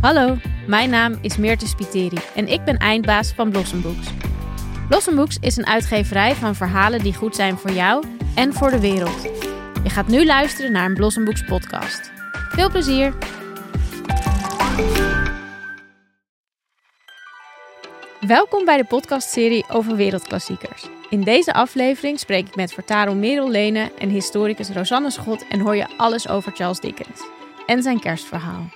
Hallo, mijn naam is Meerte Spiteri en ik ben eindbaas van Blossom Books. Blossom Books is een uitgeverij van verhalen die goed zijn voor jou en voor de wereld. Je gaat nu luisteren naar een Blossom Books podcast. Veel plezier! Welkom bij de podcastserie over wereldklassiekers. In deze aflevering spreek ik met Vertaro Merel Lene en historicus Rosanne Schot en hoor je alles over Charles Dickens en zijn kerstverhaal.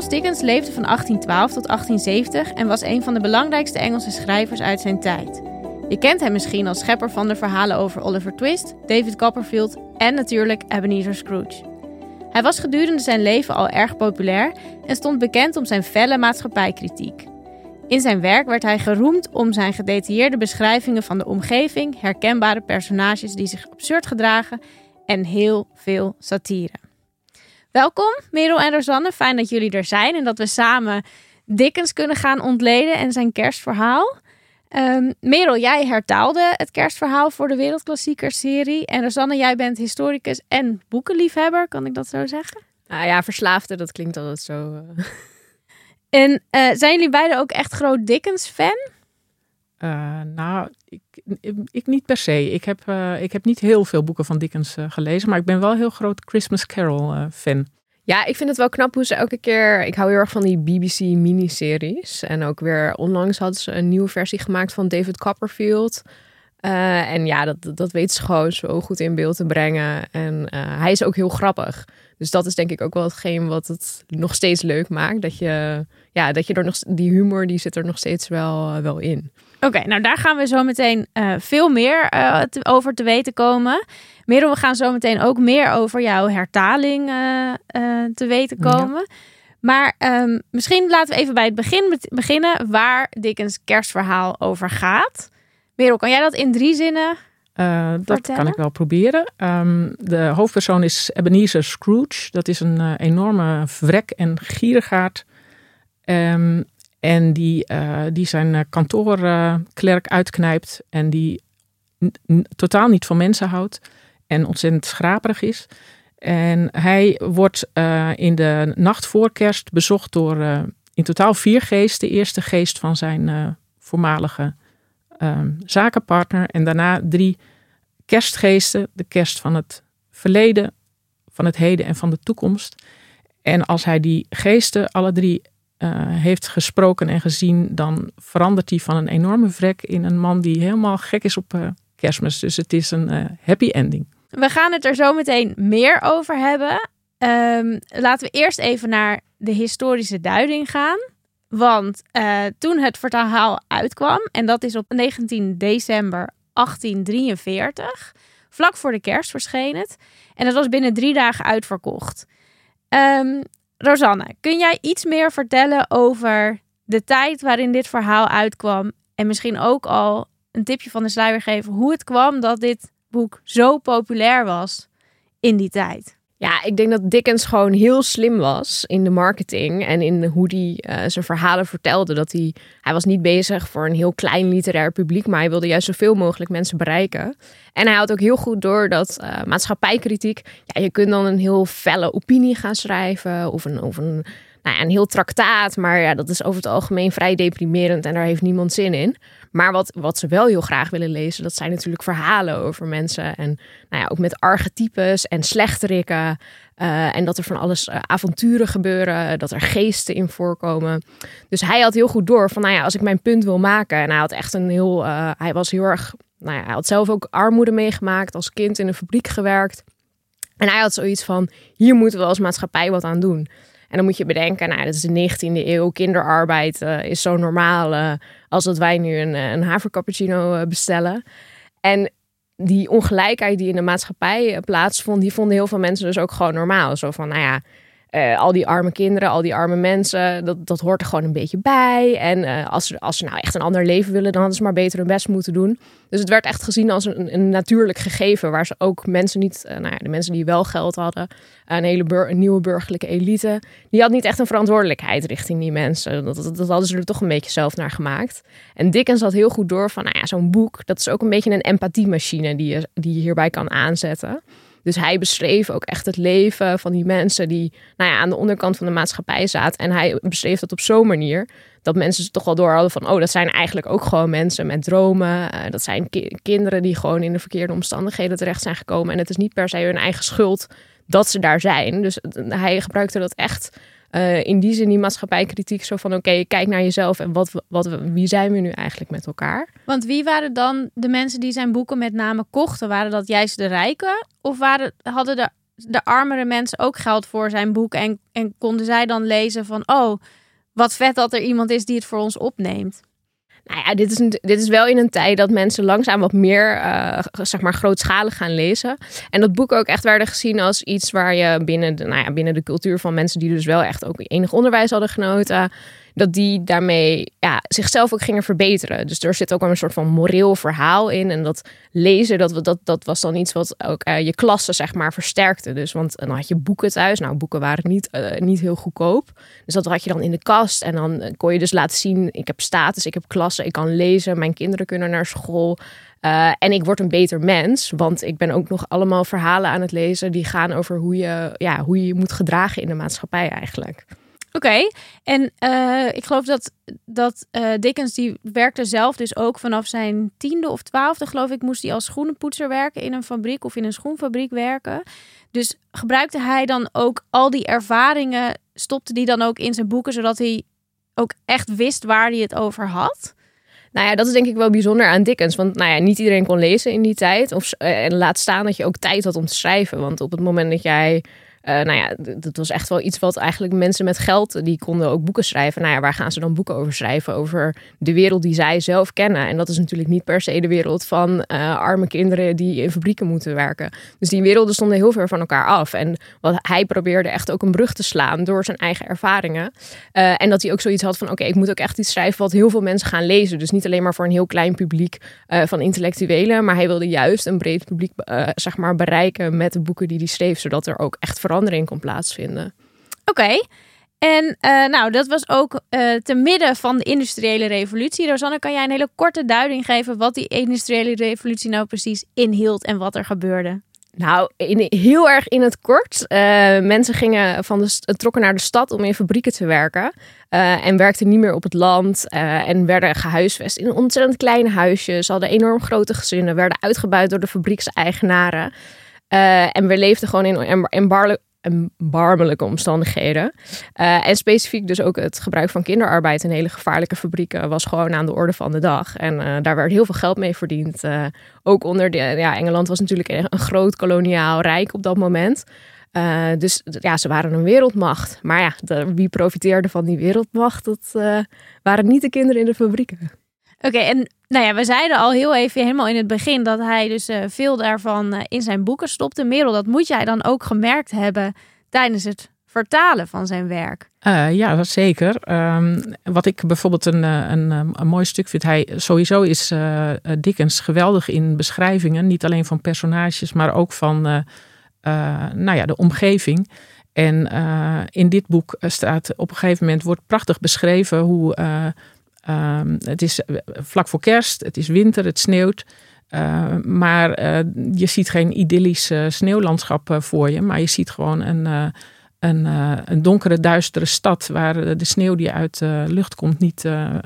Charles Dickens leefde van 1812 tot 1870 en was een van de belangrijkste Engelse schrijvers uit zijn tijd. Je kent hem misschien als schepper van de verhalen over Oliver Twist, David Copperfield en natuurlijk Ebenezer Scrooge. Hij was gedurende zijn leven al erg populair en stond bekend om zijn felle maatschappijkritiek. In zijn werk werd hij geroemd om zijn gedetailleerde beschrijvingen van de omgeving, herkenbare personages die zich absurd gedragen en heel veel satire. Welkom, Merel en Rosanne. Fijn dat jullie er zijn en dat we samen Dickens kunnen gaan ontleden en zijn kerstverhaal. Um, Merel, jij hertaalde het kerstverhaal voor de Wereldklassieker-serie. En Rosanne, jij bent historicus en boekenliefhebber, kan ik dat zo zeggen? Nou ja, verslaafde, dat klinkt altijd zo. Uh... En uh, zijn jullie beiden ook echt groot Dickens-fan? Uh, nou, ik, niet per se. Ik heb, uh, ik heb niet heel veel boeken van Dickens uh, gelezen, maar ik ben wel een heel groot Christmas Carol fan. Ja, ik vind het wel knap hoe ze elke keer. Ik hou heel erg van die BBC miniseries. En ook weer onlangs hadden ze een nieuwe versie gemaakt van David Copperfield. en ja, dat, dat weet ze gewoon zo goed in beeld te brengen. En hij is ook heel grappig. Dus dat is denk ik ook wel hetgeen wat het nog steeds leuk maakt. Dat je, ja, dat je er nog die humor die zit er nog steeds wel, wel in. Oké, nou daar gaan we zo meteen uh, veel meer uh, te, over te weten komen. Merel, we gaan zo meteen ook meer over jouw hertaling uh, te weten komen. Ja. Maar um, misschien laten we even bij het begin beginnen waar Dickens kerstverhaal over gaat. Merel, kan jij dat in drie zinnen dat kan ik wel proberen. Um, de hoofdpersoon is Ebenezer Scrooge. Dat is een enorme vrek en gierigaard. Um, en die, uh, die zijn kantoorklerk uitknijpt en die totaal niet van mensen houdt en ontzettend schraperig is. En hij wordt uh, in de nacht voor kerst bezocht door in totaal vier geesten. De eerste geest van zijn voormalige zakenpartner en daarna drie kerstgeesten. De kerst van het verleden, van het heden en van de toekomst. En als hij die geesten alle drie uh, heeft gesproken en gezien, dan verandert hij van een enorme vrek in een man die helemaal gek is op uh, kerstmis. Dus het is een uh, happy ending. We gaan het er zo meteen meer over hebben. Um, laten we eerst even naar de historische duiding gaan. Want toen het verhaal uitkwam, en dat is op 19 december 1843, vlak voor de kerst verscheen het. En dat was binnen drie dagen uitverkocht. Um, Rosanne, kun jij iets meer vertellen over de tijd waarin dit verhaal uitkwam? En misschien ook al een tipje van de sluier geven hoe het kwam dat dit boek zo populair was in die tijd? Ja, ik denk dat Dickens gewoon heel slim was in de marketing en in hoe hij uh, zijn verhalen vertelde. Dat hij, hij was niet bezig voor een heel klein literair publiek, maar hij wilde juist zoveel mogelijk mensen bereiken. En hij had ook heel goed door dat uh, maatschappijkritiek, ja, je kunt dan een heel felle opinie gaan schrijven of een, of een, nou ja, een heel traktaat, maar ja, dat is over het algemeen vrij deprimerend en daar heeft niemand zin in. Maar wat, wat ze wel heel graag willen lezen, dat zijn natuurlijk verhalen over mensen. En nou ja, ook met archetypes en slechterikken. Uh, en dat er van alles uh, avonturen gebeuren, dat er geesten in voorkomen. Dus hij had heel goed door van, nou ja, als ik mijn punt wil maken. En hij had echt een heel, uh, hij was heel erg, nou ja, hij had zelf ook armoede meegemaakt, als kind in een fabriek gewerkt. En hij had zoiets van, hier moeten we als maatschappij wat aan doen. En dan moet je bedenken, nou, dat is de 19e eeuw, kinderarbeid uh, is zo normaal uh, als dat wij nu een, een havercappuccino bestellen. En die ongelijkheid die in de maatschappij plaatsvond, die vonden heel veel mensen dus ook gewoon normaal. Zo van, nou ja, uh, al die arme kinderen, al die arme mensen, dat, dat hoort er gewoon een beetje bij. En uh, als, ze, als ze nou echt een ander leven willen, dan hadden ze maar beter hun best moeten doen. Dus het werd echt gezien als een, een natuurlijk gegeven, waar ze ook mensen niet, uh, nou ja, de mensen die wel geld hadden, een hele nieuwe burgerlijke elite, die had niet echt een verantwoordelijkheid richting die mensen. Dat, dat, dat, hadden ze er toch een beetje zelf naar gemaakt. En Dickens had heel goed door van, nou ja, zo'n boek, dat is ook een beetje een empathiemachine die je, die je hierbij kan aanzetten. Dus hij beschreef ook echt het leven van die mensen die nou ja, aan de onderkant van de maatschappij zaten. En hij beschreef dat op zo'n manier dat mensen toch wel door hadden van, oh, dat zijn eigenlijk ook gewoon mensen met dromen. Uh, dat zijn ki kinderen die gewoon in de verkeerde omstandigheden terecht zijn gekomen. En het is niet per se hun eigen schuld dat ze daar zijn. Dus hij gebruikte dat echt uh, in die zin die maatschappijkritiek zo van oké, kijk naar jezelf en wat, wat, wie zijn we nu eigenlijk met elkaar? Want wie waren dan de mensen die zijn boeken met name kochten? Waren dat juist de rijken? Of waren, hadden de, de armere mensen ook geld voor zijn boek en, en konden zij dan lezen van oh, wat vet dat er iemand is die het voor ons opneemt? Nou ja, dit is, een, dit is wel in een tijd dat mensen langzaam wat meer, uh, zeg maar, grootschalig gaan lezen. En dat boek ook echt werden gezien als iets waar je binnen de, nou ja, binnen de cultuur van mensen die dus wel echt ook enig onderwijs hadden genoten, dat die daarmee ja, zichzelf ook gingen verbeteren. Dus er zit ook een soort van moreel verhaal in. En dat lezen, dat, dat, dat was dan iets wat ook uh, je klasse zeg maar versterkte. Dus want dan had je boeken thuis. Nou, boeken waren niet, uh, niet heel goedkoop. Dus dat had je dan in de kast. En dan kon je dus laten zien, ik heb status, ik heb klasse, ik kan lezen. Mijn kinderen kunnen naar school. En ik word een beter mens, want ik ben ook nog allemaal verhalen aan het lezen die gaan over hoe je ja, hoe je, je moet gedragen in de maatschappij eigenlijk. Oké, en uh, ik geloof dat, dat uh, Dickens die werkte zelf dus ook vanaf zijn tiende of twaalfde, geloof ik, moest hij als schoenenpoetser werken in een fabriek of in een schoenfabriek werken. Dus gebruikte hij dan ook al die ervaringen, stopte die dan ook in zijn boeken, zodat hij ook echt wist waar hij het over had? Nou ja, dat is denk ik wel bijzonder aan Dickens. Want nou ja, niet iedereen kon lezen in die tijd. Of, en laat staan dat je ook tijd had om te schrijven. Want op het moment dat jij uh, nou ja, dat was echt wel iets wat eigenlijk mensen met geld, die konden ook boeken schrijven. Nou ja, waar gaan ze dan boeken over schrijven? Over de wereld die zij zelf kennen. En dat is natuurlijk niet per se de wereld van uh, arme kinderen die in fabrieken moeten werken. Dus die werelden stonden heel ver van elkaar af. En wat hij probeerde echt ook een brug te slaan door zijn eigen ervaringen. Uh, en dat hij ook zoiets had van, oké, ik moet ook echt iets schrijven wat heel veel mensen gaan lezen. Dus niet alleen maar voor een heel klein publiek van intellectuelen, maar hij wilde juist een breed publiek, zeg maar, bereiken met de boeken die hij schreef, zodat er ook echt verandering kon plaatsvinden. Oké. En uh, nou, dat was ook uh, te midden van de industriële revolutie. Rosanne, kan jij een hele korte duiding geven wat die industriële revolutie nou precies inhield en wat er gebeurde? Nou, in, heel erg in het kort. Uh, mensen gingen van de, trokken naar de stad om in fabrieken te werken. en werkten niet meer op het land. en werden gehuisvest in ontzettend kleine huisjes. Hadden enorm grote gezinnen. Werden uitgebuit door de fabriekseigenaren. En we leefden gewoon in erbarmelijke erbarmelijke omstandigheden. Uh, en specifiek dus ook het gebruik van kinderarbeid in hele gevaarlijke fabrieken was gewoon aan de orde van de dag. En uh, daar werd heel veel geld mee verdiend. Ook onder de, ja, Engeland was natuurlijk een groot koloniaal rijk op dat moment. dus ja, ze waren een wereldmacht. Maar ja, wie profiteerde van die wereldmacht? Dat waren niet de kinderen in de fabrieken. Oké, en nou ja, we zeiden al heel even helemaal in het begin dat hij dus uh, veel daarvan uh, in zijn boeken stopte. Merel, dat moet jij dan ook gemerkt hebben tijdens het vertalen van zijn werk. Uh, ja, zeker. Um, wat ik bijvoorbeeld een, een, een, mooi stuk vind, hij sowieso is Dickens geweldig in beschrijvingen, niet alleen van personages, maar ook van nou ja, de omgeving. En in dit boek staat op een gegeven moment wordt prachtig beschreven hoe Um, het is eh, vlak voor kerst, het is winter, het sneeuwt. Uh, maar uh, je ziet geen idyllisch sneeuwlandschap voor je, maar je ziet gewoon een, een, een, donkere, duistere stad waar de sneeuw die uit de lucht komt niet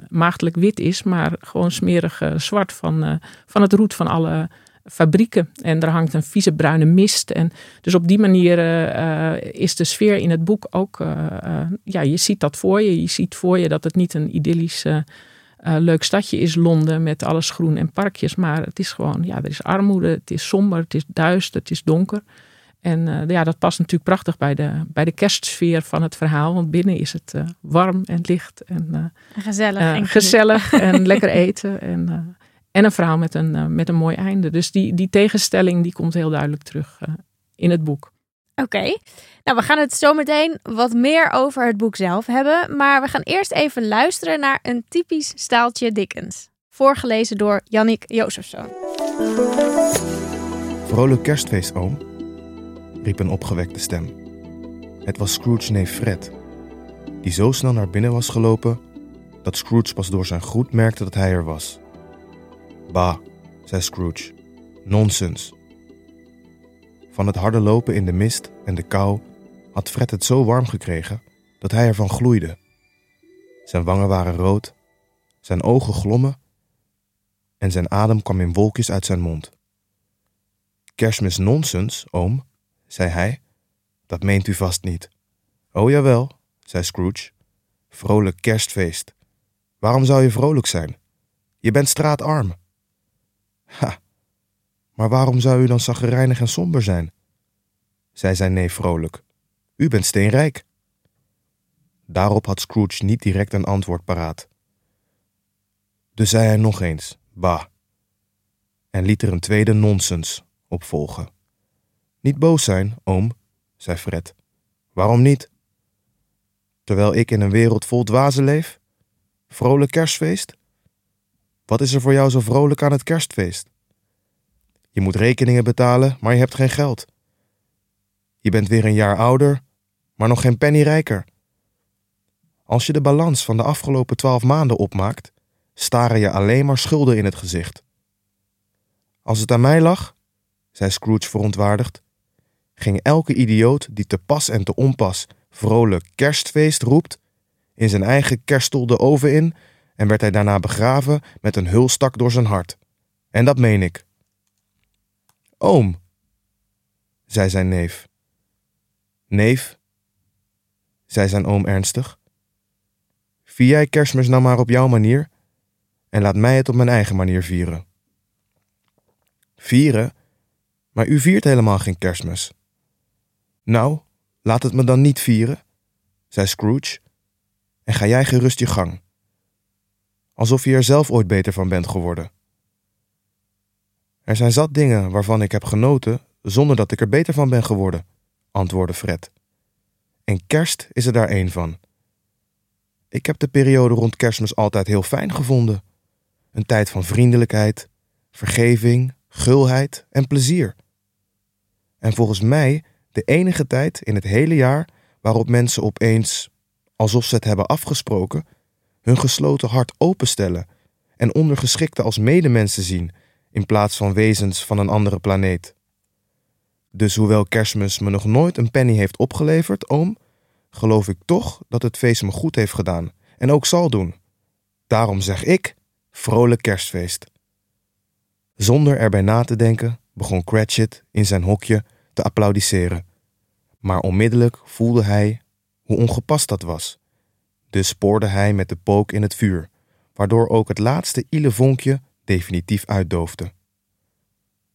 maagdelijk wit is, maar gewoon smerig zwart van, van het roet van alle fabrieken. En er hangt een vieze bruine mist. En dus op die manier uh, is de sfeer in het boek ook. Uh, ja, je ziet dat voor je. Je ziet voor je dat het niet een idyllisch leuk stadje is, Londen, met alles groen en parkjes. Maar het is gewoon, ja, er is armoede, het is somber, het is duister, het is donker. En ja, dat past natuurlijk prachtig bij de, bij de kerstsfeer van het verhaal. Want binnen is het warm en licht en, gezellig. en gezellig en lekker eten. En en een verhaal met een, uh, met een mooi einde. Dus die, die tegenstelling die komt heel duidelijk terug uh, in het boek. Oké, nou we gaan het zo meteen wat meer over het boek zelf hebben, maar we gaan eerst even luisteren naar een typisch staaltje Dickens. Voorgelezen door Jannik Jozefzoon. Vrolijk kerstfeest, oom, riep een opgewekte stem. Het was Scrooge neef Fred, die zo snel naar binnen was gelopen dat Scrooge pas door zijn groet merkte dat hij er was. Bah, zei Scrooge, nonsens. Van het harde lopen in de mist en de kou had Fred het zo warm gekregen dat hij ervan gloeide. Zijn wangen waren rood, zijn ogen glommen en zijn adem kwam in wolkjes uit zijn mond. Kerstmis nonsens, oom, zei hij. Dat meent u vast niet. Oh jawel, zei Scrooge. Vrolijk kerstfeest. Waarom zou je vrolijk zijn? Je bent straatarm. Ha, maar waarom zou u dan zaggerijnig en somber zijn? zei zijn neef vrolijk. U bent steenrijk. Daarop had Scrooge niet direct een antwoord paraat. Dus zei hij nog eens, bah, en liet er een tweede nonsens op volgen. Niet boos zijn, oom, zei Fred. Waarom niet? Terwijl ik in een wereld vol dwazen leef? Vrolijk kerstfeest? Wat is er voor jou zo vrolijk aan het kerstfeest? Je moet rekeningen betalen, maar je hebt geen geld. Je bent weer een jaar ouder, maar nog geen penny rijker. Als je de balans van de afgelopen twaalf maanden opmaakt, staren je alleen maar schulden in het gezicht. Als het aan mij lag, zei Scrooge verontwaardigd, ging elke idioot die te pas en te onpas vrolijk kerstfeest roept, in zijn eigen kerststol de oven in en werd hij daarna begraven met een hulstak door zijn hart. En dat meen ik. Oom, zei zijn neef. Neef, zei zijn oom ernstig. Vier jij kerstmis nou maar op jouw manier en laat mij het op mijn eigen manier vieren. Vieren? Maar u viert helemaal geen kerstmis. Nou, laat het me dan niet vieren, zei Scrooge, en ga jij gerust je gang. Alsof je er zelf ooit beter van bent geworden. Er zijn zat dingen waarvan ik heb genoten zonder dat ik er beter van ben geworden, antwoordde Fred. En kerst is er daar één van. Ik heb de periode rond kerstmis altijd heel fijn gevonden. Een tijd van vriendelijkheid, vergeving, gulheid en plezier. En volgens mij de enige tijd in het hele jaar waarop mensen opeens, alsof ze het hebben afgesproken, hun gesloten hart openstellen en ondergeschikten als medemensen zien in plaats van wezens van een andere planeet. Dus hoewel kerstmis me nog nooit een penny heeft opgeleverd, oom, geloof ik toch dat het feest me goed heeft gedaan en ook zal doen. Daarom zeg ik: vrolijk kerstfeest. Zonder erbij na te denken begon Cratchit in zijn hokje te applaudisseren. Maar onmiddellijk voelde hij hoe ongepast dat was. Dus spoorde hij met de pook in het vuur, waardoor ook het laatste ile vonkje definitief uitdoofde.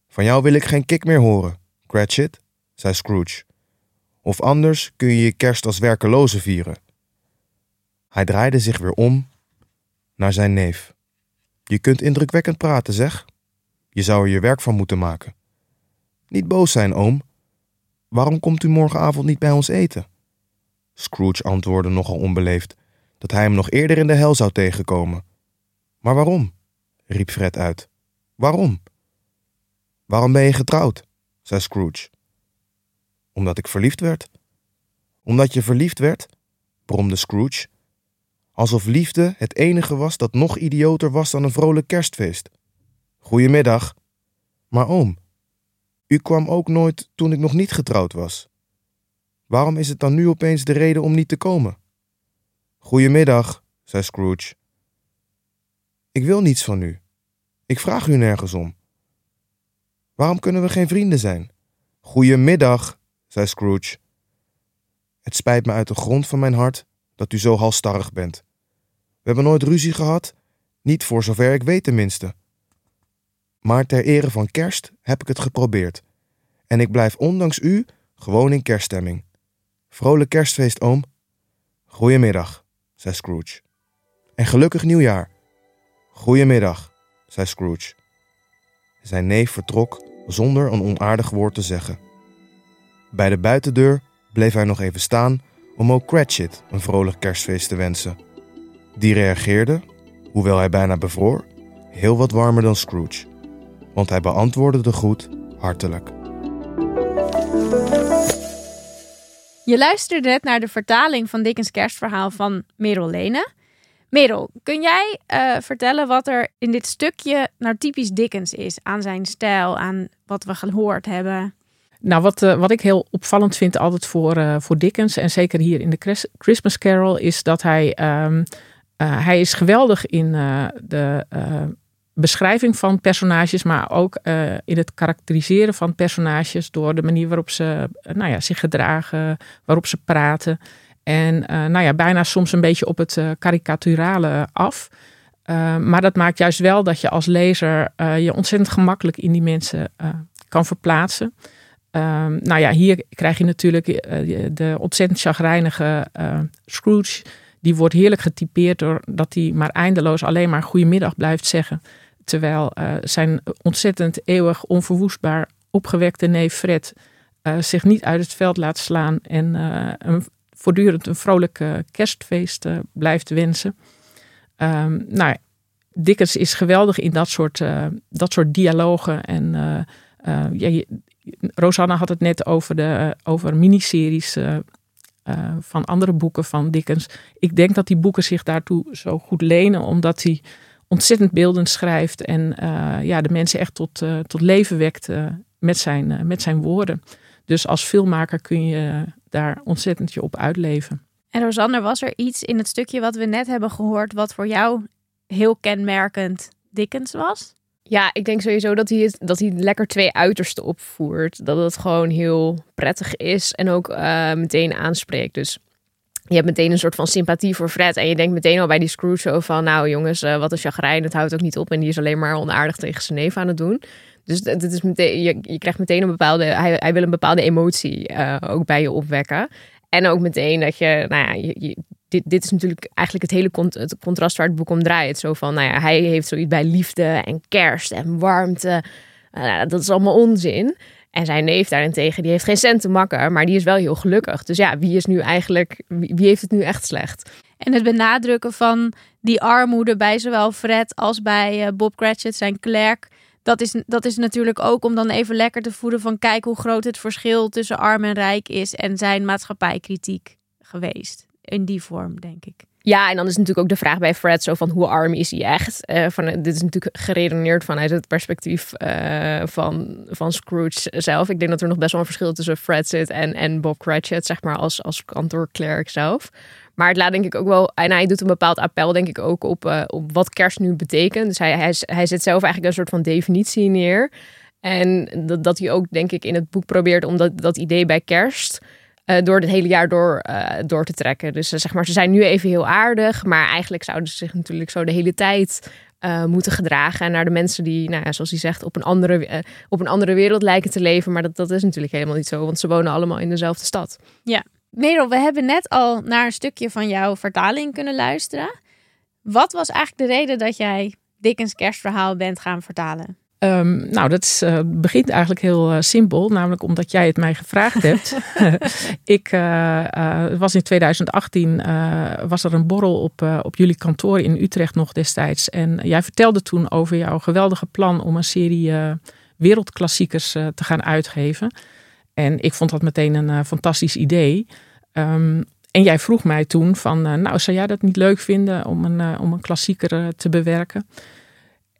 Van jou wil ik geen kik meer horen, Cratchit, zei Scrooge. Of anders kun je je kerst als werkeloze vieren. Hij draaide zich weer om naar zijn neef. Je kunt indrukwekkend praten, zeg. Je zou er je werk van moeten maken. Niet boos zijn, oom. Waarom komt u morgenavond niet bij ons eten? Scrooge antwoordde nogal onbeleefd dat hij hem nog eerder in de hel zou tegenkomen. Maar waarom? riep Fred uit. Waarom? Waarom ben je getrouwd? zei Scrooge. Omdat ik verliefd werd. Omdat je verliefd werd? bromde Scrooge. Alsof liefde het enige was dat nog idioter was dan een vrolijk kerstfeest. Goedemiddag. Maar oom, u kwam ook nooit toen ik nog niet getrouwd was. Waarom is het dan nu opeens de reden om niet te komen? Goedemiddag, zei Scrooge. Ik wil niets van u. Ik vraag u nergens om. Waarom kunnen we geen vrienden zijn? Goedemiddag, zei Scrooge. Het spijt me uit de grond van mijn hart dat u zo halstarrig bent. We hebben nooit ruzie gehad, niet voor zover ik weet tenminste. Maar ter ere van kerst heb ik het geprobeerd. En ik blijf ondanks u gewoon in kerststemming. Vrolijk kerstfeest, oom. Goedemiddag, zei Scrooge. En gelukkig nieuwjaar. Goedemiddag, zei Scrooge. Zijn neef vertrok zonder een onaardig woord te zeggen. Bij de buitendeur bleef hij nog even staan om ook Cratchit een vrolijk kerstfeest te wensen. Die reageerde, hoewel hij bijna bevroor, heel wat warmer dan Scrooge, want hij beantwoordde de groet hartelijk. Je luisterde net naar de vertaling van Dickens kerstverhaal van Merel Lene. Merel, kun jij uh, vertellen wat er in dit stukje nou typisch Dickens is? Aan zijn stijl, aan wat we gehoord hebben? Nou, wat, uh, wat ik heel opvallend vind altijd voor, uh, voor Dickens, en zeker hier in de Christmas Carol, is dat hij, um, hij is geweldig in de beschrijving van personages, maar ook in het karakteriseren van personages door de manier waarop ze nou ja, zich gedragen, waarop ze praten. En nou ja, bijna soms een beetje op het karikaturale af. maar dat maakt juist wel dat je als lezer je ontzettend gemakkelijk in die mensen kan verplaatsen. Um, nou ja, hier krijg je natuurlijk de ontzettend chagrijnige Scrooge. Die wordt heerlijk getypeerd doordat hij maar eindeloos alleen maar goedemiddag blijft zeggen. Terwijl uh, zijn ontzettend eeuwig onverwoestbaar opgewekte neef Fred zich niet uit het veld laat slaan. En een, voortdurend een vrolijk kerstfeest blijft wensen. Um, nou, Dickens is geweldig in dat soort, dat soort dialogen. En ja, Rosanna had het net over, de, eh, over miniseries van andere boeken van Dickens. Ik denk dat die boeken zich daartoe zo goed lenen, omdat hij ontzettend beeldend schrijft en uh, ja, de mensen echt tot, tot leven wekt met, zijn, met zijn woorden. Dus als filmmaker kun je daar ontzettend je op uitleven. En Rosanne, was er iets in het stukje wat we net hebben gehoord, wat voor jou heel kenmerkend Dickens was? Ja, ik denk sowieso dat hij, dat hij lekker twee uitersten opvoert. Dat het gewoon heel prettig is en ook uh, meteen aanspreekt. Dus je hebt meteen een soort van sympathie voor Fred. En je denkt meteen al bij die Scrooge van... nou jongens, uh, wat een chagrijn, het houdt ook niet op. En die is alleen maar onaardig tegen zijn neef aan het doen. Dus dit is meteen, je, krijgt meteen een bepaalde... Hij, hij wil een bepaalde emotie uh, ook bij je opwekken. En ook meteen dat je, nou ja, dit, dit is natuurlijk eigenlijk het hele het contrast waar het boek om draait. Zo van, nou ja, hij heeft zoiets bij liefde en kerst en warmte. Uh, dat is allemaal onzin. En zijn neef daarentegen, die heeft geen cent te makken, maar die is wel heel gelukkig. Dus ja, wie is nu eigenlijk, wie, heeft het nu echt slecht? En het benadrukken van die armoede bij zowel Fred als bij uh, Bob Cratchit, zijn klerk. Dat is, dat is natuurlijk ook om dan even lekker te voeden van kijk hoe groot het verschil tussen arm en rijk is en zijn maatschappijkritiek geweest in die vorm, denk ik. Ja, en dan is natuurlijk ook de vraag bij Fred zo van hoe arm is hij echt? Uh, van, dit is natuurlijk geredeneerd vanuit het perspectief uh, van, van Scrooge zelf. Ik denk dat er nog best wel een verschil tussen Fred zit en, en Bob Cratchit, zeg maar, als, als kantoorklerk zelf. Maar het laat denk ik ook wel, en hij doet een bepaald appel denk ik ook op, op wat kerst nu betekent. Dus hij, hij, hij zet zelf eigenlijk een soort van definitie neer. En dat, dat hij ook denk ik in het boek probeert om dat, dat idee bij kerst uh, door het hele jaar door, uh, door te trekken. Dus uh, zeg maar, ze zijn nu even heel aardig, maar eigenlijk zouden ze zich natuurlijk zo de hele tijd moeten gedragen. En naar de mensen die, nou ja, zoals hij zegt, op een, andere, op een andere wereld lijken te leven. Maar dat, dat is natuurlijk helemaal niet zo, want ze wonen allemaal in dezelfde stad. Ja, Merel, we hebben net al naar een stukje van jouw vertaling kunnen luisteren. Wat was eigenlijk de reden dat jij Dickens kerstverhaal bent gaan vertalen? Um, nou, dat is, uh, begint eigenlijk heel uh, simpel, namelijk omdat jij het mij gevraagd hebt. ik uh, was in 2018 was er een borrel op, op jullie kantoor in Utrecht nog destijds. En jij vertelde toen over jouw geweldige plan om een serie wereldklassiekers te gaan uitgeven. En ik vond dat meteen een fantastisch idee. Um, en jij vroeg mij toen van, nou, zou jij dat niet leuk vinden om een, om een klassieker te bewerken?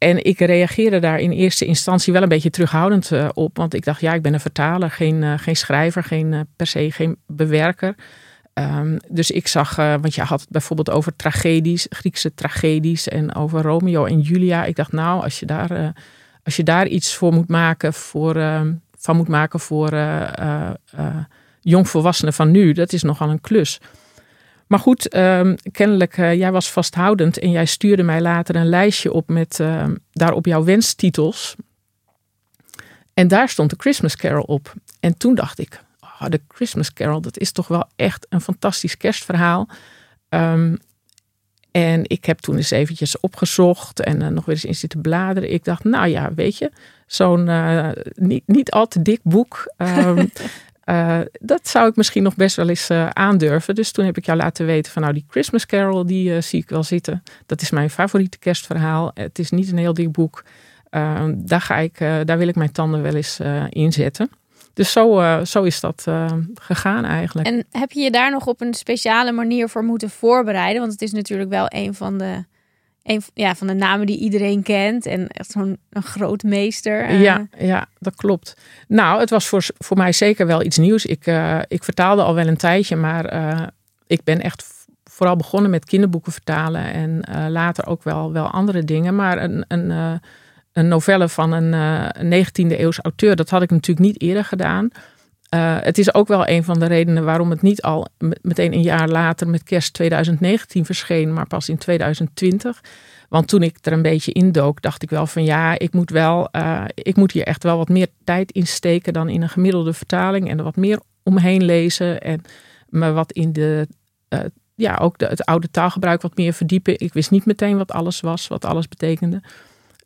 En ik reageerde daar in eerste instantie wel een beetje terughoudend uh, op. Want ik dacht, ja, ik ben een vertaler, geen, uh, geen schrijver, geen, uh, per se geen bewerker. Um, dus ik zag, want je had het bijvoorbeeld over tragedies, Griekse tragedies en over Romeo en Julia. Ik dacht, nou, als je daar, als je daar iets voor moet maken, voor, ehm, van moet maken voor jongvolwassenen van nu, dat is nogal een klus. Maar goed, um, kennelijk, uh, jij was vasthoudend en jij stuurde mij later een lijstje op met uh, daarop jouw wenstitels. En daar stond de Christmas Carol op. En toen dacht ik, oh, de Christmas Carol, dat is toch wel echt een fantastisch kerstverhaal. Um, en ik heb toen eens eventjes opgezocht en uh, nog weer eens in zitten bladeren. Ik dacht, nou ja, weet je, zo'n niet, niet al te dik boek. Um, dat zou ik misschien nog best wel eens aandurven. Dus toen heb ik jou laten weten van nou die Christmas Carol, die zie ik wel zitten. Dat is mijn favoriete kerstverhaal. Het is niet een heel dik boek. daar, ga ik, daar wil ik mijn tanden wel eens in zetten. Dus zo, zo is dat uh, gegaan eigenlijk. En heb je je daar nog op een speciale manier voor moeten voorbereiden? Want het is natuurlijk wel een van de, een, ja, van de namen die iedereen kent. En echt zo'n een groot meester. Uh... Ja, ja, dat klopt. Nou, het was voor, voor mij zeker wel iets nieuws. Ik, ik vertaalde al wel een tijdje, maar ik ben echt vooral begonnen met kinderboeken vertalen. En later ook wel, wel andere dingen. Maar een... een een novelle van een, uh, 19e eeuws auteur. Dat had ik natuurlijk niet eerder gedaan. Uh, het is ook wel een van de redenen waarom het niet al meteen een jaar later met kerst 2019 verscheen, maar pas in 2020. Want toen ik er een beetje indook, dacht ik wel van ja, ik moet, wel, uh, ik moet hier echt wel wat meer tijd in steken dan in een gemiddelde vertaling. En er wat meer omheen lezen en me wat in de, uh, ja, ook de, het oude taalgebruik wat meer verdiepen. Ik wist niet meteen wat alles was, wat alles betekende.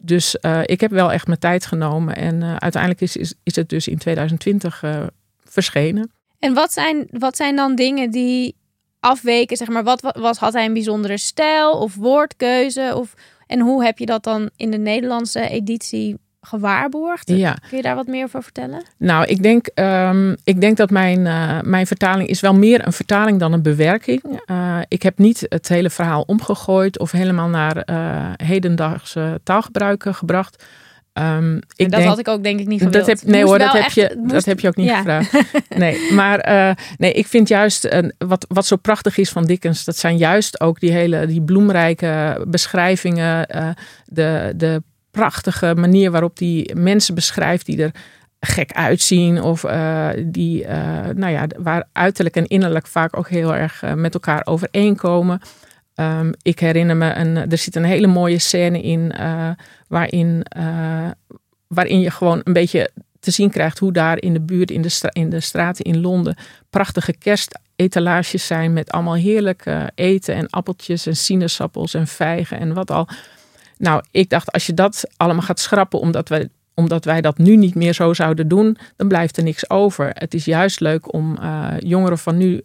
Dus ik heb wel echt mijn tijd genomen. En uiteindelijk is, is, is het dus in 2020 uh, eh, verschenen. En wat zijn, wat zijn dan dingen die afweken? Zeg maar, wat, wat, wat had hij een bijzondere stijl of woordkeuze? Of, en hoe heb je dat dan in de Nederlandse editie gewaarborgd. Ja. Kun je daar wat meer over vertellen? Nou, ik denk, um, ik denk dat mijn, uh, mijn vertaling is wel meer een vertaling dan een bewerking. Uh, ik heb niet het hele verhaal omgegooid of helemaal naar uh, hedendaagse taalgebruiken gebracht. Um, ik dat denk, had ik ook denk ik niet gewild. Dat heb, nee hoor, dat heb, je, dat heb je ook niet ja. gevraagd. Nee, maar uh, nee, ik vind juist uh, wat, wat zo prachtig is van Dickens, dat zijn juist ook die hele die bloemrijke beschrijvingen, uh, de, de prachtige manier waarop die mensen beschrijft die er gek uitzien. Of uh, die, nou ja, waar uiterlijk en innerlijk vaak ook heel erg met elkaar overeenkomen. Um, ik herinner me, een, er zit een hele mooie scène in waarin, waarin je gewoon een beetje te zien krijgt hoe daar in de buurt, in de, in de straten in Londen, prachtige kerstetalages zijn met allemaal heerlijk eten en appeltjes en sinaasappels en vijgen en wat al. Nou, ik dacht, als je dat allemaal gaat schrappen, omdat wij, omdat wij dat nu niet meer zo zouden doen, dan blijft er niks over. Het is juist leuk om uh, jongeren van nu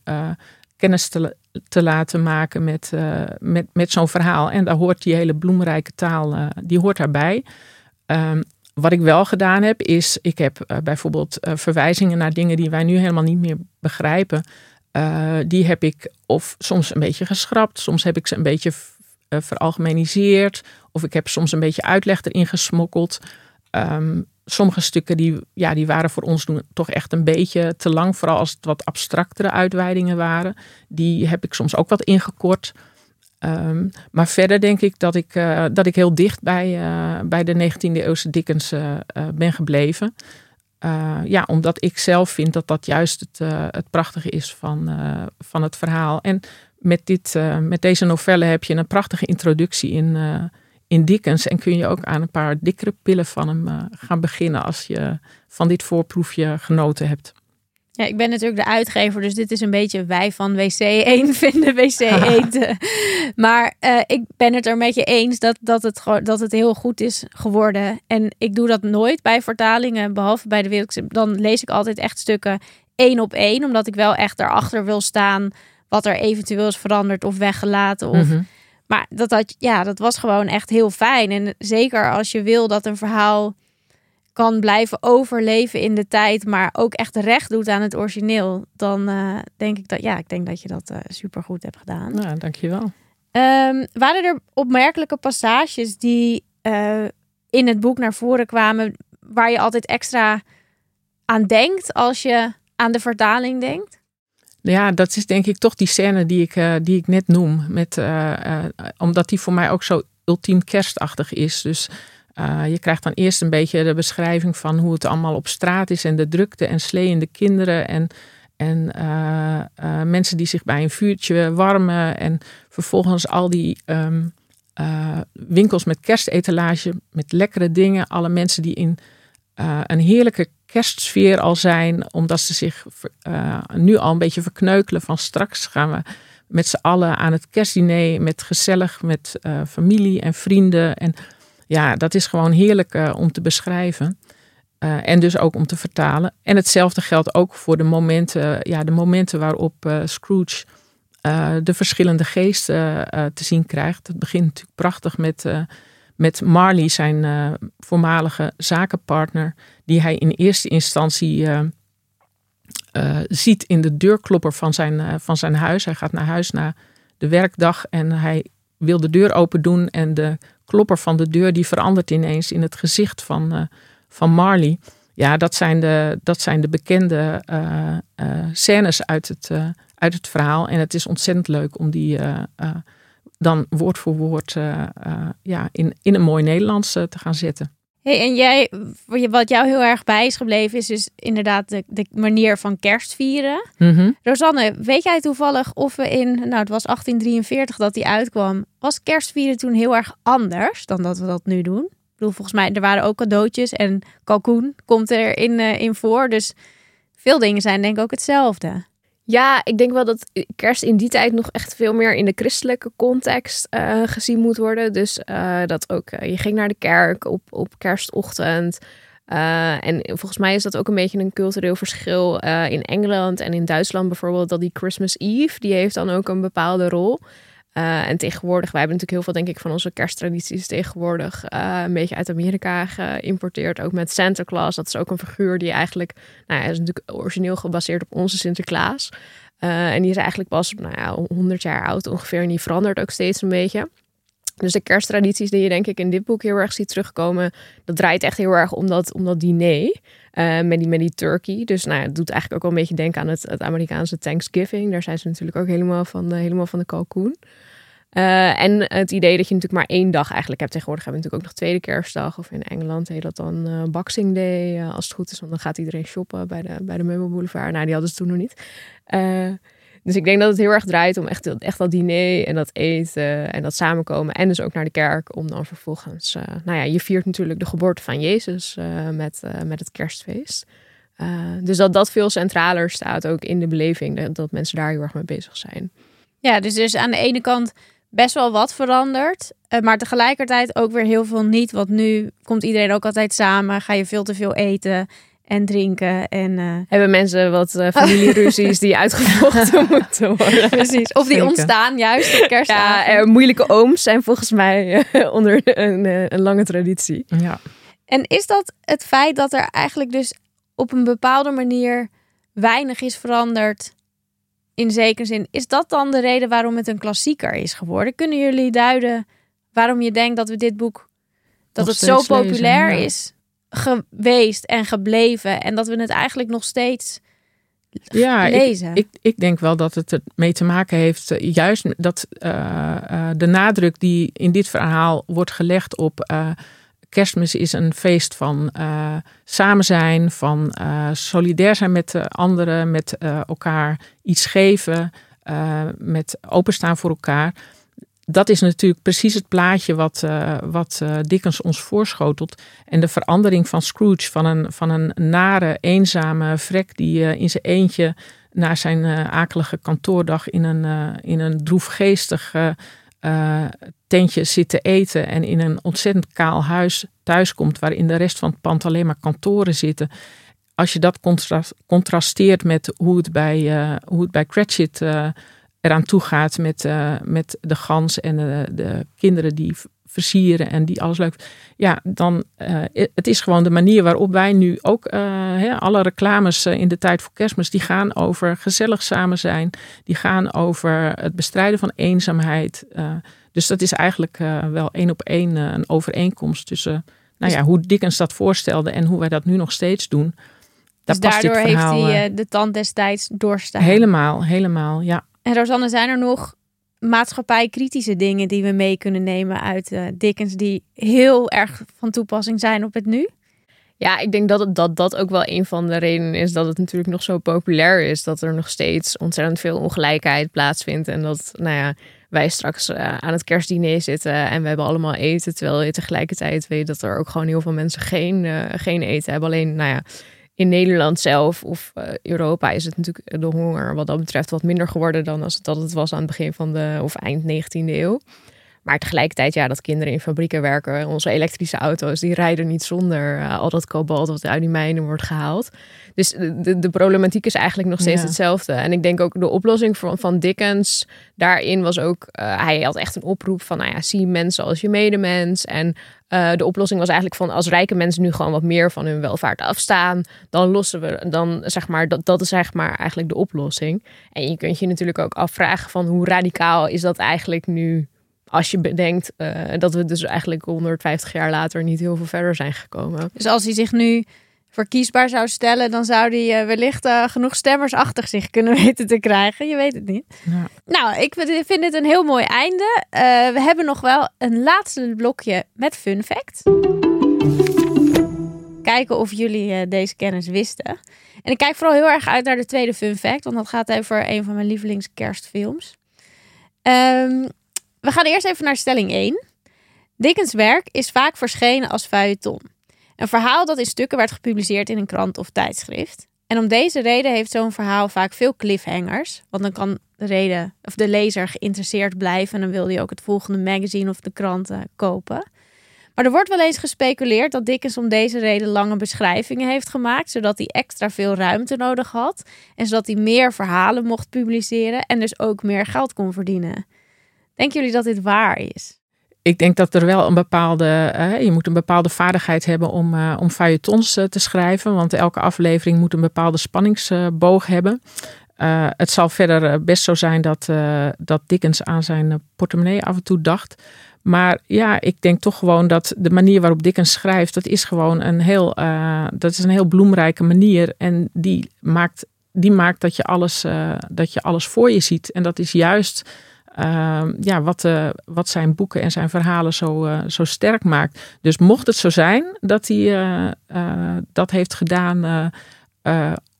kennis te, te laten maken met, uh, met, met zo'n verhaal. En daar hoort die hele bloemrijke taal, die hoort daarbij. Um, wat ik wel gedaan heb, is, ik heb bijvoorbeeld verwijzingen naar dingen die wij nu helemaal niet meer begrijpen. die heb ik of soms een beetje geschrapt, soms heb ik ze een beetje uh, veralgemeniseerd. Of ik heb soms een beetje uitleg erin gesmokkeld. Um, sommige stukken die, ja, die waren voor ons doen toch echt een beetje te lang. Vooral als het wat abstractere uitweidingen waren. Die heb ik soms ook wat ingekort. Um, maar verder denk ik dat ik, uh, dat ik heel dicht bij, uh, bij de 19e eeuwse Dickens uh, ben gebleven. ja, omdat ik zelf vind dat dat juist het, het prachtige is van, van het verhaal. En met, dit, met deze novelle heb je een prachtige introductie in, in Dickens. En kun je ook aan een paar dikkere pillen van hem uh, gaan beginnen als je van dit voorproefje genoten hebt. Ja, ik ben natuurlijk de uitgever, dus dit is een beetje wij van WC1 vinden WC1. maar ik ben het er met je eens dat, dat, het, dat het heel goed is geworden. En ik doe dat nooit bij vertalingen, behalve bij de wereld. Dan lees ik altijd echt stukken één op één, omdat ik wel echt erachter wil staan wat er eventueel is veranderd of weggelaten. Of... Mhm. Maar dat, dat, ja, dat was gewoon echt heel fijn. En zeker als je wil dat een verhaal kan blijven overleven in de tijd, maar ook echt recht doet aan het origineel, dan uh, denk ik dat ja, ik denk dat je dat uh, eh, super goed hebt gedaan. Ja, dankjewel. Um, waren er opmerkelijke passages die uh, in het boek naar voren kwamen, waar je altijd extra aan denkt als je aan de vertaling denkt? Ja, dat is denk ik toch die scène die ik, uh, die ik net noem. Met, uh, uh, omdat die voor mij ook zo ultiem kerstachtig is. Dus je krijgt dan eerst een beetje de beschrijving van hoe het allemaal op straat is. En de drukte en sleeënde kinderen. En, en mensen die zich bij een vuurtje warmen. En vervolgens al die um, winkels met kerstetalage. Met lekkere dingen. Alle mensen die in een heerlijke kerstsfeer al zijn, omdat ze zich uh, nu al een beetje verkneukelen van straks gaan we met z'n allen aan het kerstdiner, met gezellig, met uh, familie en vrienden. En ja, dat is gewoon heerlijk uh, om te beschrijven. en dus ook om te vertalen. En hetzelfde geldt ook voor de momenten, ja, de momenten waarop Scrooge de verschillende geesten te zien krijgt. Het begint natuurlijk prachtig met, met Marley, zijn voormalige zakenpartner, die hij in eerste instantie ziet in de deurklopper van zijn, van zijn huis. Hij gaat naar huis na de werkdag en hij wil de deur open doen en de klopper van de deur die verandert ineens in het gezicht van, van Marley. Ja, dat zijn de, dat zijn de bekende scènes uit het, uit het verhaal. En het is ontzettend leuk om die dan woord voor woord ja, in, in een mooi Nederlands te gaan zetten. Hey, en jij, wat jou heel erg bij is gebleven, is dus inderdaad de, de manier van kerstvieren. Mm Rosanne, weet jij toevallig of we in, nou het was 1843 dat die uitkwam, was kerstvieren toen heel erg anders dan dat we dat nu doen? Ik bedoel, volgens mij, er waren ook cadeautjes en kalkoen komt er in, uh, in voor. Dus veel dingen zijn denk ik ook hetzelfde. Ja, ik denk wel dat kerst in die tijd nog echt veel meer in de christelijke context uh, gezien moet worden. Dus uh, dat ook, uh, je ging naar de kerk op, op kerstochtend. en volgens mij is dat ook een beetje een cultureel verschil in Engeland en in Duitsland bijvoorbeeld. Dat die Christmas Eve, die heeft dan ook een bepaalde rol. Uh, en tegenwoordig, wij hebben natuurlijk heel veel, denk ik, van onze kersttradities tegenwoordig uh, een beetje uit Amerika geïmporteerd. Ook met Santa Claus. Dat is ook een figuur die eigenlijk, nou ja, is natuurlijk origineel gebaseerd op onze Sinterklaas. Uh, en die is eigenlijk pas, nou ja, 100 jaar oud ongeveer. En die verandert ook steeds een beetje. Dus de kersttradities die je denk ik in dit boek heel erg ziet terugkomen, dat draait echt heel erg om dat, om dat diner. Uh, met, die, met die turkey. Dus nou, het doet eigenlijk ook wel een beetje denken aan het, het Amerikaanse Thanksgiving. Daar zijn ze natuurlijk ook helemaal van de, helemaal van de kalkoen. Uh, en het idee dat je natuurlijk maar één dag eigenlijk hebt. Tegenwoordig hebben we natuurlijk ook nog tweede kerstdag. Of in Engeland heet dat dan uh, Boxing Day. als het goed is, want dan gaat iedereen shoppen bij de, bij de meubelboulevard. Nou, die hadden ze toen nog niet. Dus ik denk dat het heel erg draait om echt, echt dat diner en dat eten en dat samenkomen. En dus ook naar de kerk om dan vervolgens... Uh, nou ja, je viert natuurlijk de geboorte van Jezus uh, met, uh, met het kerstfeest. dus dat dat veel centraler staat ook in de beleving. Dat, dat mensen daar heel erg mee bezig zijn. Ja, dus dus aan de ene kant best wel wat veranderd. maar tegelijkertijd ook weer heel veel niet. Want nu komt iedereen ook altijd samen. Ga je veel te veel eten en drinken. En, uh... Hebben mensen wat uh, familieruzies die uitgevochten moeten worden. Precies. Of die ontstaan juist op kerstavond. Ja, moeilijke ooms zijn volgens mij uh, onder een, een, lange traditie. Ja. En is dat het feit dat er eigenlijk dus op een bepaalde manier weinig is veranderd... In zekere zin, is dat dan de reden waarom het een klassieker is geworden? Kunnen jullie duiden waarom je denkt dat we dit boek dat het zo populair lezen, ja. is? Geweest en gebleven. En dat we het eigenlijk nog steeds ja, lezen. Ik, ik, ik denk wel dat het ermee te maken heeft, uh, juist dat uh, uh, de nadruk die in dit verhaal wordt gelegd op kerstmis is een feest van samen zijn, van solidair zijn met de anderen, met elkaar iets geven, met openstaan voor elkaar dat is natuurlijk precies het plaatje wat, uh, wat uh, Dickens ons voorschotelt. En de verandering van Scrooge van een, van een nare, eenzame vrek die uh, in zijn eentje na zijn akelige kantoordag in een, in een droefgeestig tentje zit te eten en in een ontzettend kaal huis thuiskomt waarin de rest van het pand alleen maar kantoren zitten. Als je dat contrasteert met hoe het bij, hoe het bij Cratchit eraan toe gaat met, uh, met de gans en de, de, kinderen die versieren en die alles leuk. Ja, dan uh, het is gewoon de manier waarop wij nu ook uh, hè, alle reclames in de tijd voor kerstmis die gaan over gezellig samen zijn, die gaan over het bestrijden van eenzaamheid. dus dat is eigenlijk wel één op één een overeenkomst tussen nou ja, hoe Dickens dat voorstelde en hoe wij dat nu nog steeds doen. Dus daardoor heeft hij de tand destijds doorstaan. Helemaal, helemaal, ja. En Rosanne, zijn er nog maatschappijkritische dingen die we mee kunnen nemen uit uh, Dickens die heel erg van toepassing zijn op het nu? Ja, ik denk dat, dat dat ook wel een van de redenen is dat het natuurlijk nog zo populair is. Dat er nog steeds ontzettend veel ongelijkheid plaatsvindt. En dat, nou ja, wij straks uh, aan het kerstdiner zitten en we hebben allemaal eten. Terwijl je tegelijkertijd weet dat er ook gewoon heel veel mensen geen, uh, geen eten hebben. Alleen, nou ja, in Nederland zelf of uh, Europa is het natuurlijk de honger wat dat betreft wat minder geworden dan als het, dat het was aan het begin van de of eind 19e eeuw. Maar tegelijkertijd, ja, dat kinderen in fabrieken werken, onze elektrische auto's, die rijden niet zonder uh, al dat kobalt wat uit die mijnen wordt gehaald. Dus de, de problematiek is eigenlijk nog steeds hetzelfde. En ik denk ook de oplossing van, van Dickens daarin was ook, uh, hij had echt een oproep van, nou ja, zie mensen als je medemens. En uh, de oplossing was eigenlijk van, als rijke mensen nu gewoon wat meer van hun welvaart afstaan, dan lossen we, dan zeg maar, dat, dat is zeg maar eigenlijk de oplossing. En je kunt je natuurlijk ook afvragen van, hoe radicaal is dat eigenlijk nu als je bedenkt uh, dat we dus eigenlijk 150 jaar later niet heel veel verder zijn gekomen. Dus als hij zich nu verkiesbaar zou stellen, dan zou hij uh, wellicht uh, genoeg stemmers achter zich kunnen weten te krijgen. Je weet het niet. Ja. Nou, ik vind dit een heel mooi einde. we hebben nog wel een laatste blokje met fun fact. Kijken of jullie deze kennis wisten. En ik kijk vooral heel erg uit naar de tweede fun fact, want dat gaat over een van mijn lievelingskerstfilms. Um, we gaan eerst even naar stelling 1. Dickens' werk is vaak verschenen als feuilleton. Een verhaal dat in stukken werd gepubliceerd in een krant of tijdschrift. En om deze reden heeft zo'n verhaal vaak veel cliffhangers. Want dan kan de, lezer geïnteresseerd blijven en dan wil hij ook het volgende magazine of de krant kopen. Maar er wordt wel eens gespeculeerd dat Dickens om deze reden lange beschrijvingen heeft gemaakt, zodat hij extra veel ruimte nodig had en zodat hij meer verhalen mocht publiceren en dus ook meer geld kon verdienen. Denken jullie dat dit waar is? Ik denk dat er wel een bepaalde, uh, je moet een bepaalde vaardigheid hebben om, uh, om feuilletons uh, te schrijven. Want elke aflevering moet een bepaalde spanningsboog hebben. het zal verder best zo zijn dat, dat Dickens aan zijn portemonnee af en toe dacht. Maar ja, ik denk toch gewoon dat de manier waarop Dickens schrijft, dat is gewoon een heel, dat is een heel bloemrijke manier. En die maakt, die maakt dat, je alles, dat je alles voor je ziet. En dat is juist Ehm, ja, wat, uh, wat zijn boeken en zijn verhalen zo, uh, zo sterk maakt. Dus mocht het zo zijn dat hij uh, dat heeft gedaan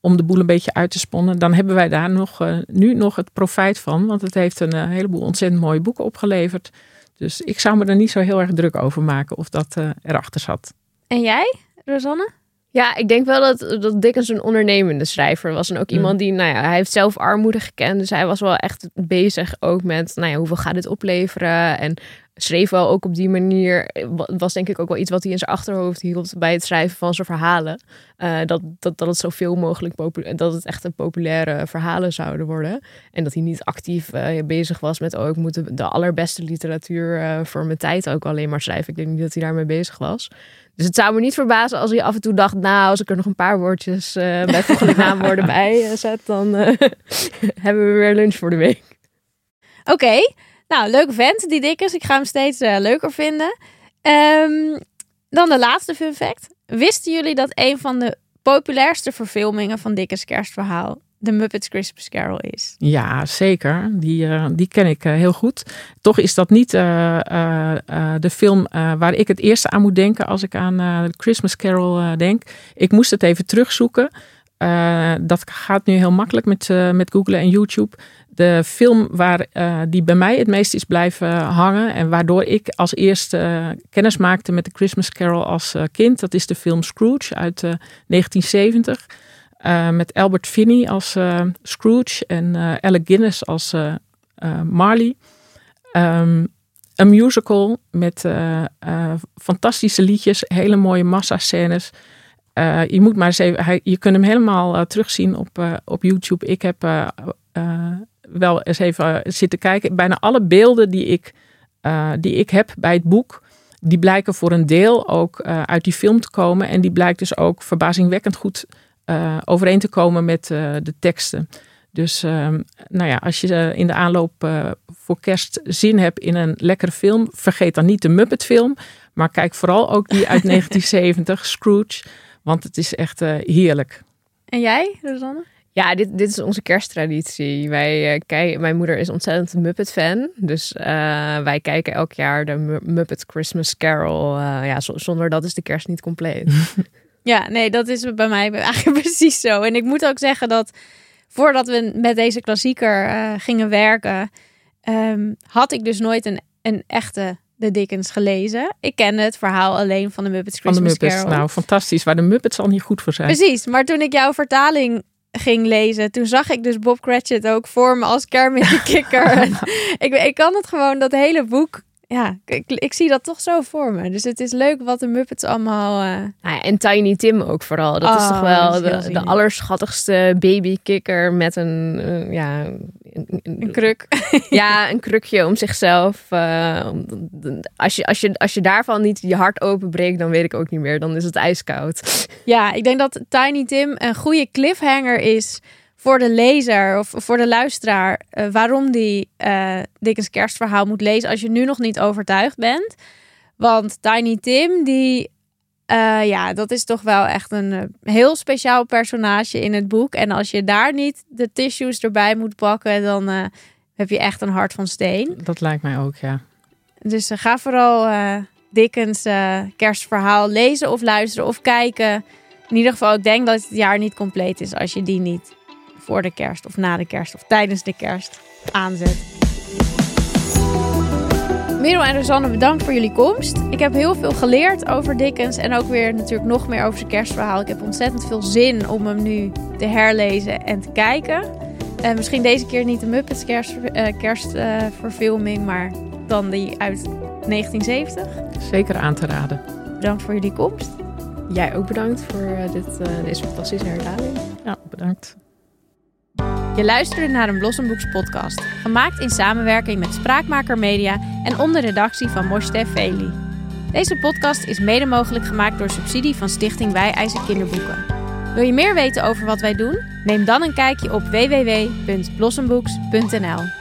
om de boel een beetje uit te sponnen, dan hebben wij daar nog, nu nog het profijt van. Want het heeft een heleboel ontzettend mooie boeken opgeleverd. Dus ik zou me er niet zo heel erg druk over maken of dat erachter zat. En jij, Rosanne? Ja, ik denk wel dat, dat Dickens een ondernemende schrijver was. En ook mm. iemand die, nou ja, hij heeft zelf armoede gekend. Dus hij was wel echt bezig ook met, nou ja, hoeveel gaat dit opleveren? En schreef wel ook op die manier. Was denk ik ook wel iets wat hij in zijn achterhoofd hield bij het schrijven van zijn verhalen. Uh, dat, dat, dat het zoveel mogelijk dat het echt een populaire verhalen zouden worden. En dat hij niet actief uh, bezig was met, oh, ik moet de, allerbeste literatuur uh, voor mijn tijd ook alleen maar schrijven. Ik denk niet dat hij daarmee bezig was. Dus het zou me niet verbazen als hij af en toe dacht, nou, als ik er nog een paar woordjes bij volgende naamwoorden bij zet, dan hebben we weer lunch voor de week. Oké, nou, leuke vent, die Dickens. Ik ga hem steeds uh, leuker vinden. Um, dan de laatste fun fact. Wisten jullie dat een van de populairste verfilmingen van Dickens kerstverhaal de Muppets Christmas Carol is. Ja, zeker. Die, uh, die ken ik uh, heel goed. Toch is dat niet de film waar ik het eerste aan moet denken als ik aan Christmas Carol denk. Ik moest het even terugzoeken. Dat gaat nu heel makkelijk met, met Google en YouTube de film waar uh, die bij mij het meest is blijven hangen en waardoor ik als eerste kennis maakte met de Christmas Carol als kind, dat is de film Scrooge uit 1970. met Albert Finney als Scrooge en Alec Guinness als Marley. Um, een musical met fantastische liedjes, hele mooie massa-scènes. Je moet maar eens even, hij, je kunt hem helemaal terugzien op, op YouTube. Ik heb wel eens even eh, zitten kijken. Bijna alle beelden die ik, die ik heb bij het boek, die blijken voor een deel ook uit die film te komen. En die blijkt dus ook verbazingwekkend goed overeen te komen met de teksten. Dus ehm, nou ja, als je in de aanloop voor kerst zin hebt in een lekkere film, vergeet dan niet de Muppet film. Maar kijk vooral ook die uit 1970, Scrooge. Want het is echt heerlijk. En jij, Rosanne? Ja, dit, dit is onze kersttraditie. Wij uh, kijken, mijn moeder is ontzettend een Muppet-fan. Dus uh, wij kijken elk jaar de Muppet Christmas Carol. Uh, ja, zonder dat is de kerst niet compleet. ja, nee, dat is bij mij eigenlijk precies zo. En ik moet ook zeggen dat voordat we met deze klassieker gingen werken, um, had ik dus nooit een, een echte de Dickens gelezen. Ik ken het verhaal alleen van de Muppets Christmas van de Muppets, Carol. Nou, fantastisch. Waar de Muppets al niet goed voor zijn. Precies, maar toen ik jouw vertaling ging lezen, toen zag ik dus Bob Cratchit ook voor me als Kermit de Kikker. ik, ik kan het gewoon, dat hele boek ja, ik, ik, zie dat toch zo voor me. Dus het is leuk wat de Muppets allemaal... Uh... Nou ja, en Tiny Tim ook vooral. Dat is toch oh, wel de, de allerschattigste babykikker met een, uh, ja... Een, een, kruk. ja, een krukje om zichzelf. Uh, als, je, als, je, als je daarvan niet je hart openbreekt, dan weet ik ook niet meer. Dan is het ijskoud. Ja, ik denk dat Tiny Tim een goede cliffhanger is voor de lezer of voor de luisteraar uh, waarom die uh, Dickens kerstverhaal moet lezen als je nu nog niet overtuigd bent. Want Tiny Tim, die, uh, ja, dat is toch wel echt een heel speciaal personage in het boek. En als je daar niet de tissues erbij moet pakken, dan heb je echt een hart van steen. Dat lijkt mij ook, ja. Dus ga vooral Dickens kerstverhaal lezen of luisteren of kijken. In ieder geval, ik denk dat het jaar niet compleet is als je die niet voor de kerst of na de kerst of tijdens de kerst aanzet. Merel en Rosanne, bedankt voor jullie komst. Ik heb heel veel geleerd over Dickens en ook weer natuurlijk nog meer over zijn kerstverhaal. Ik heb ontzettend veel zin om hem nu te herlezen en te kijken. Uh, misschien deze keer niet de Muppets kerst, uh, kerstverfilming, maar dan die uit 1970. Zeker aan te raden. Bedankt voor jullie komst. Jij ook bedankt voor uh, dit, deze fantastische herhaling. Ja, bedankt. Je luisterde naar een Blossomboeks podcast, gemaakt in samenwerking met Spraakmaker Media en onder redactie van Moshe Veli. Deze podcast is mede mogelijk gemaakt door subsidie van Stichting Wij Eisen Kinderboeken. Wil je meer weten over wat wij doen? Neem dan een kijkje op www.blossomboeks.nl.